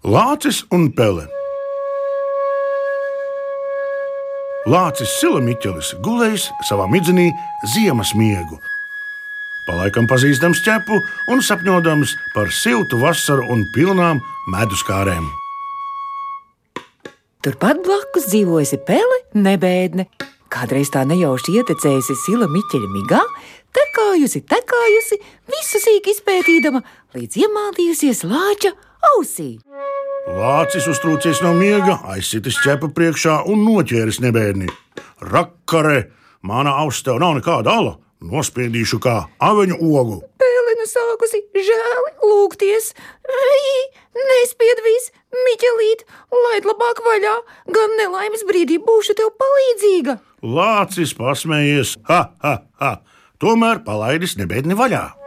Lācis un Pele. Lācis Sila Miķelis gulējis savā midzenī ziemas miegu. Palaikam pazīstams ķepu un sapņodams par siltu vasaru un pilnām medus kārēm. Turpat blakus dzīvojusi Pele, nebēdne. Kādreiz tā nejauši ietecējusi Sila Miķeļa migā, tekājusi, tekājusi, visu sīk izpētīdama, līdz iemācījusies lāča ausī. Lācis uztrūcies no miega, aizsitis ķepa priekšā un noķēris nebērni. Rakare, mana auss tev nav nekāda ala, nospiedīšu kā aveņu ogu. Pēlēnu sākusi žēli lūgties. Nespied vis, Miķelīt, laid labāk vaļā, gan nelaimes brīdī būšu tev palīdzīga. Lācis pasmējies, ha, ha, ha! Tomēr palaidis nebēdni vaļā.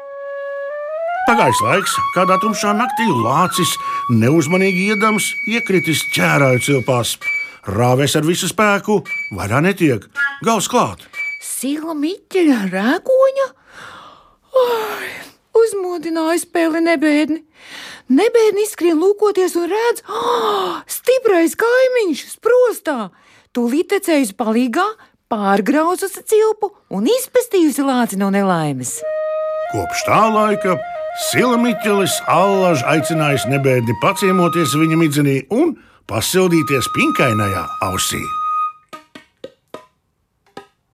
Pagājis laiks, kādā tumšā naktī lācis neuzmanīgi iedams, iekritis ķērāju cilpās. Rāvēs ar visu spēku, vaļā netiek, gals klāt. Sila Miķeļa rēkoņa? Ai, uzmodināja spēli nebēdni. Nebēdni izskrien lūkoties un redz, ah, stiprais kaimiņš sprostā. Tūlīt tecējusi palīgā, pārgrauzusi cilpu un izpestījusi lāci no nelaimes. Kopš tā laika Sila Miķelis allaž aicinājis nebēdi paciemoties viņa midzenī un pasildīties pinkainajā ausī.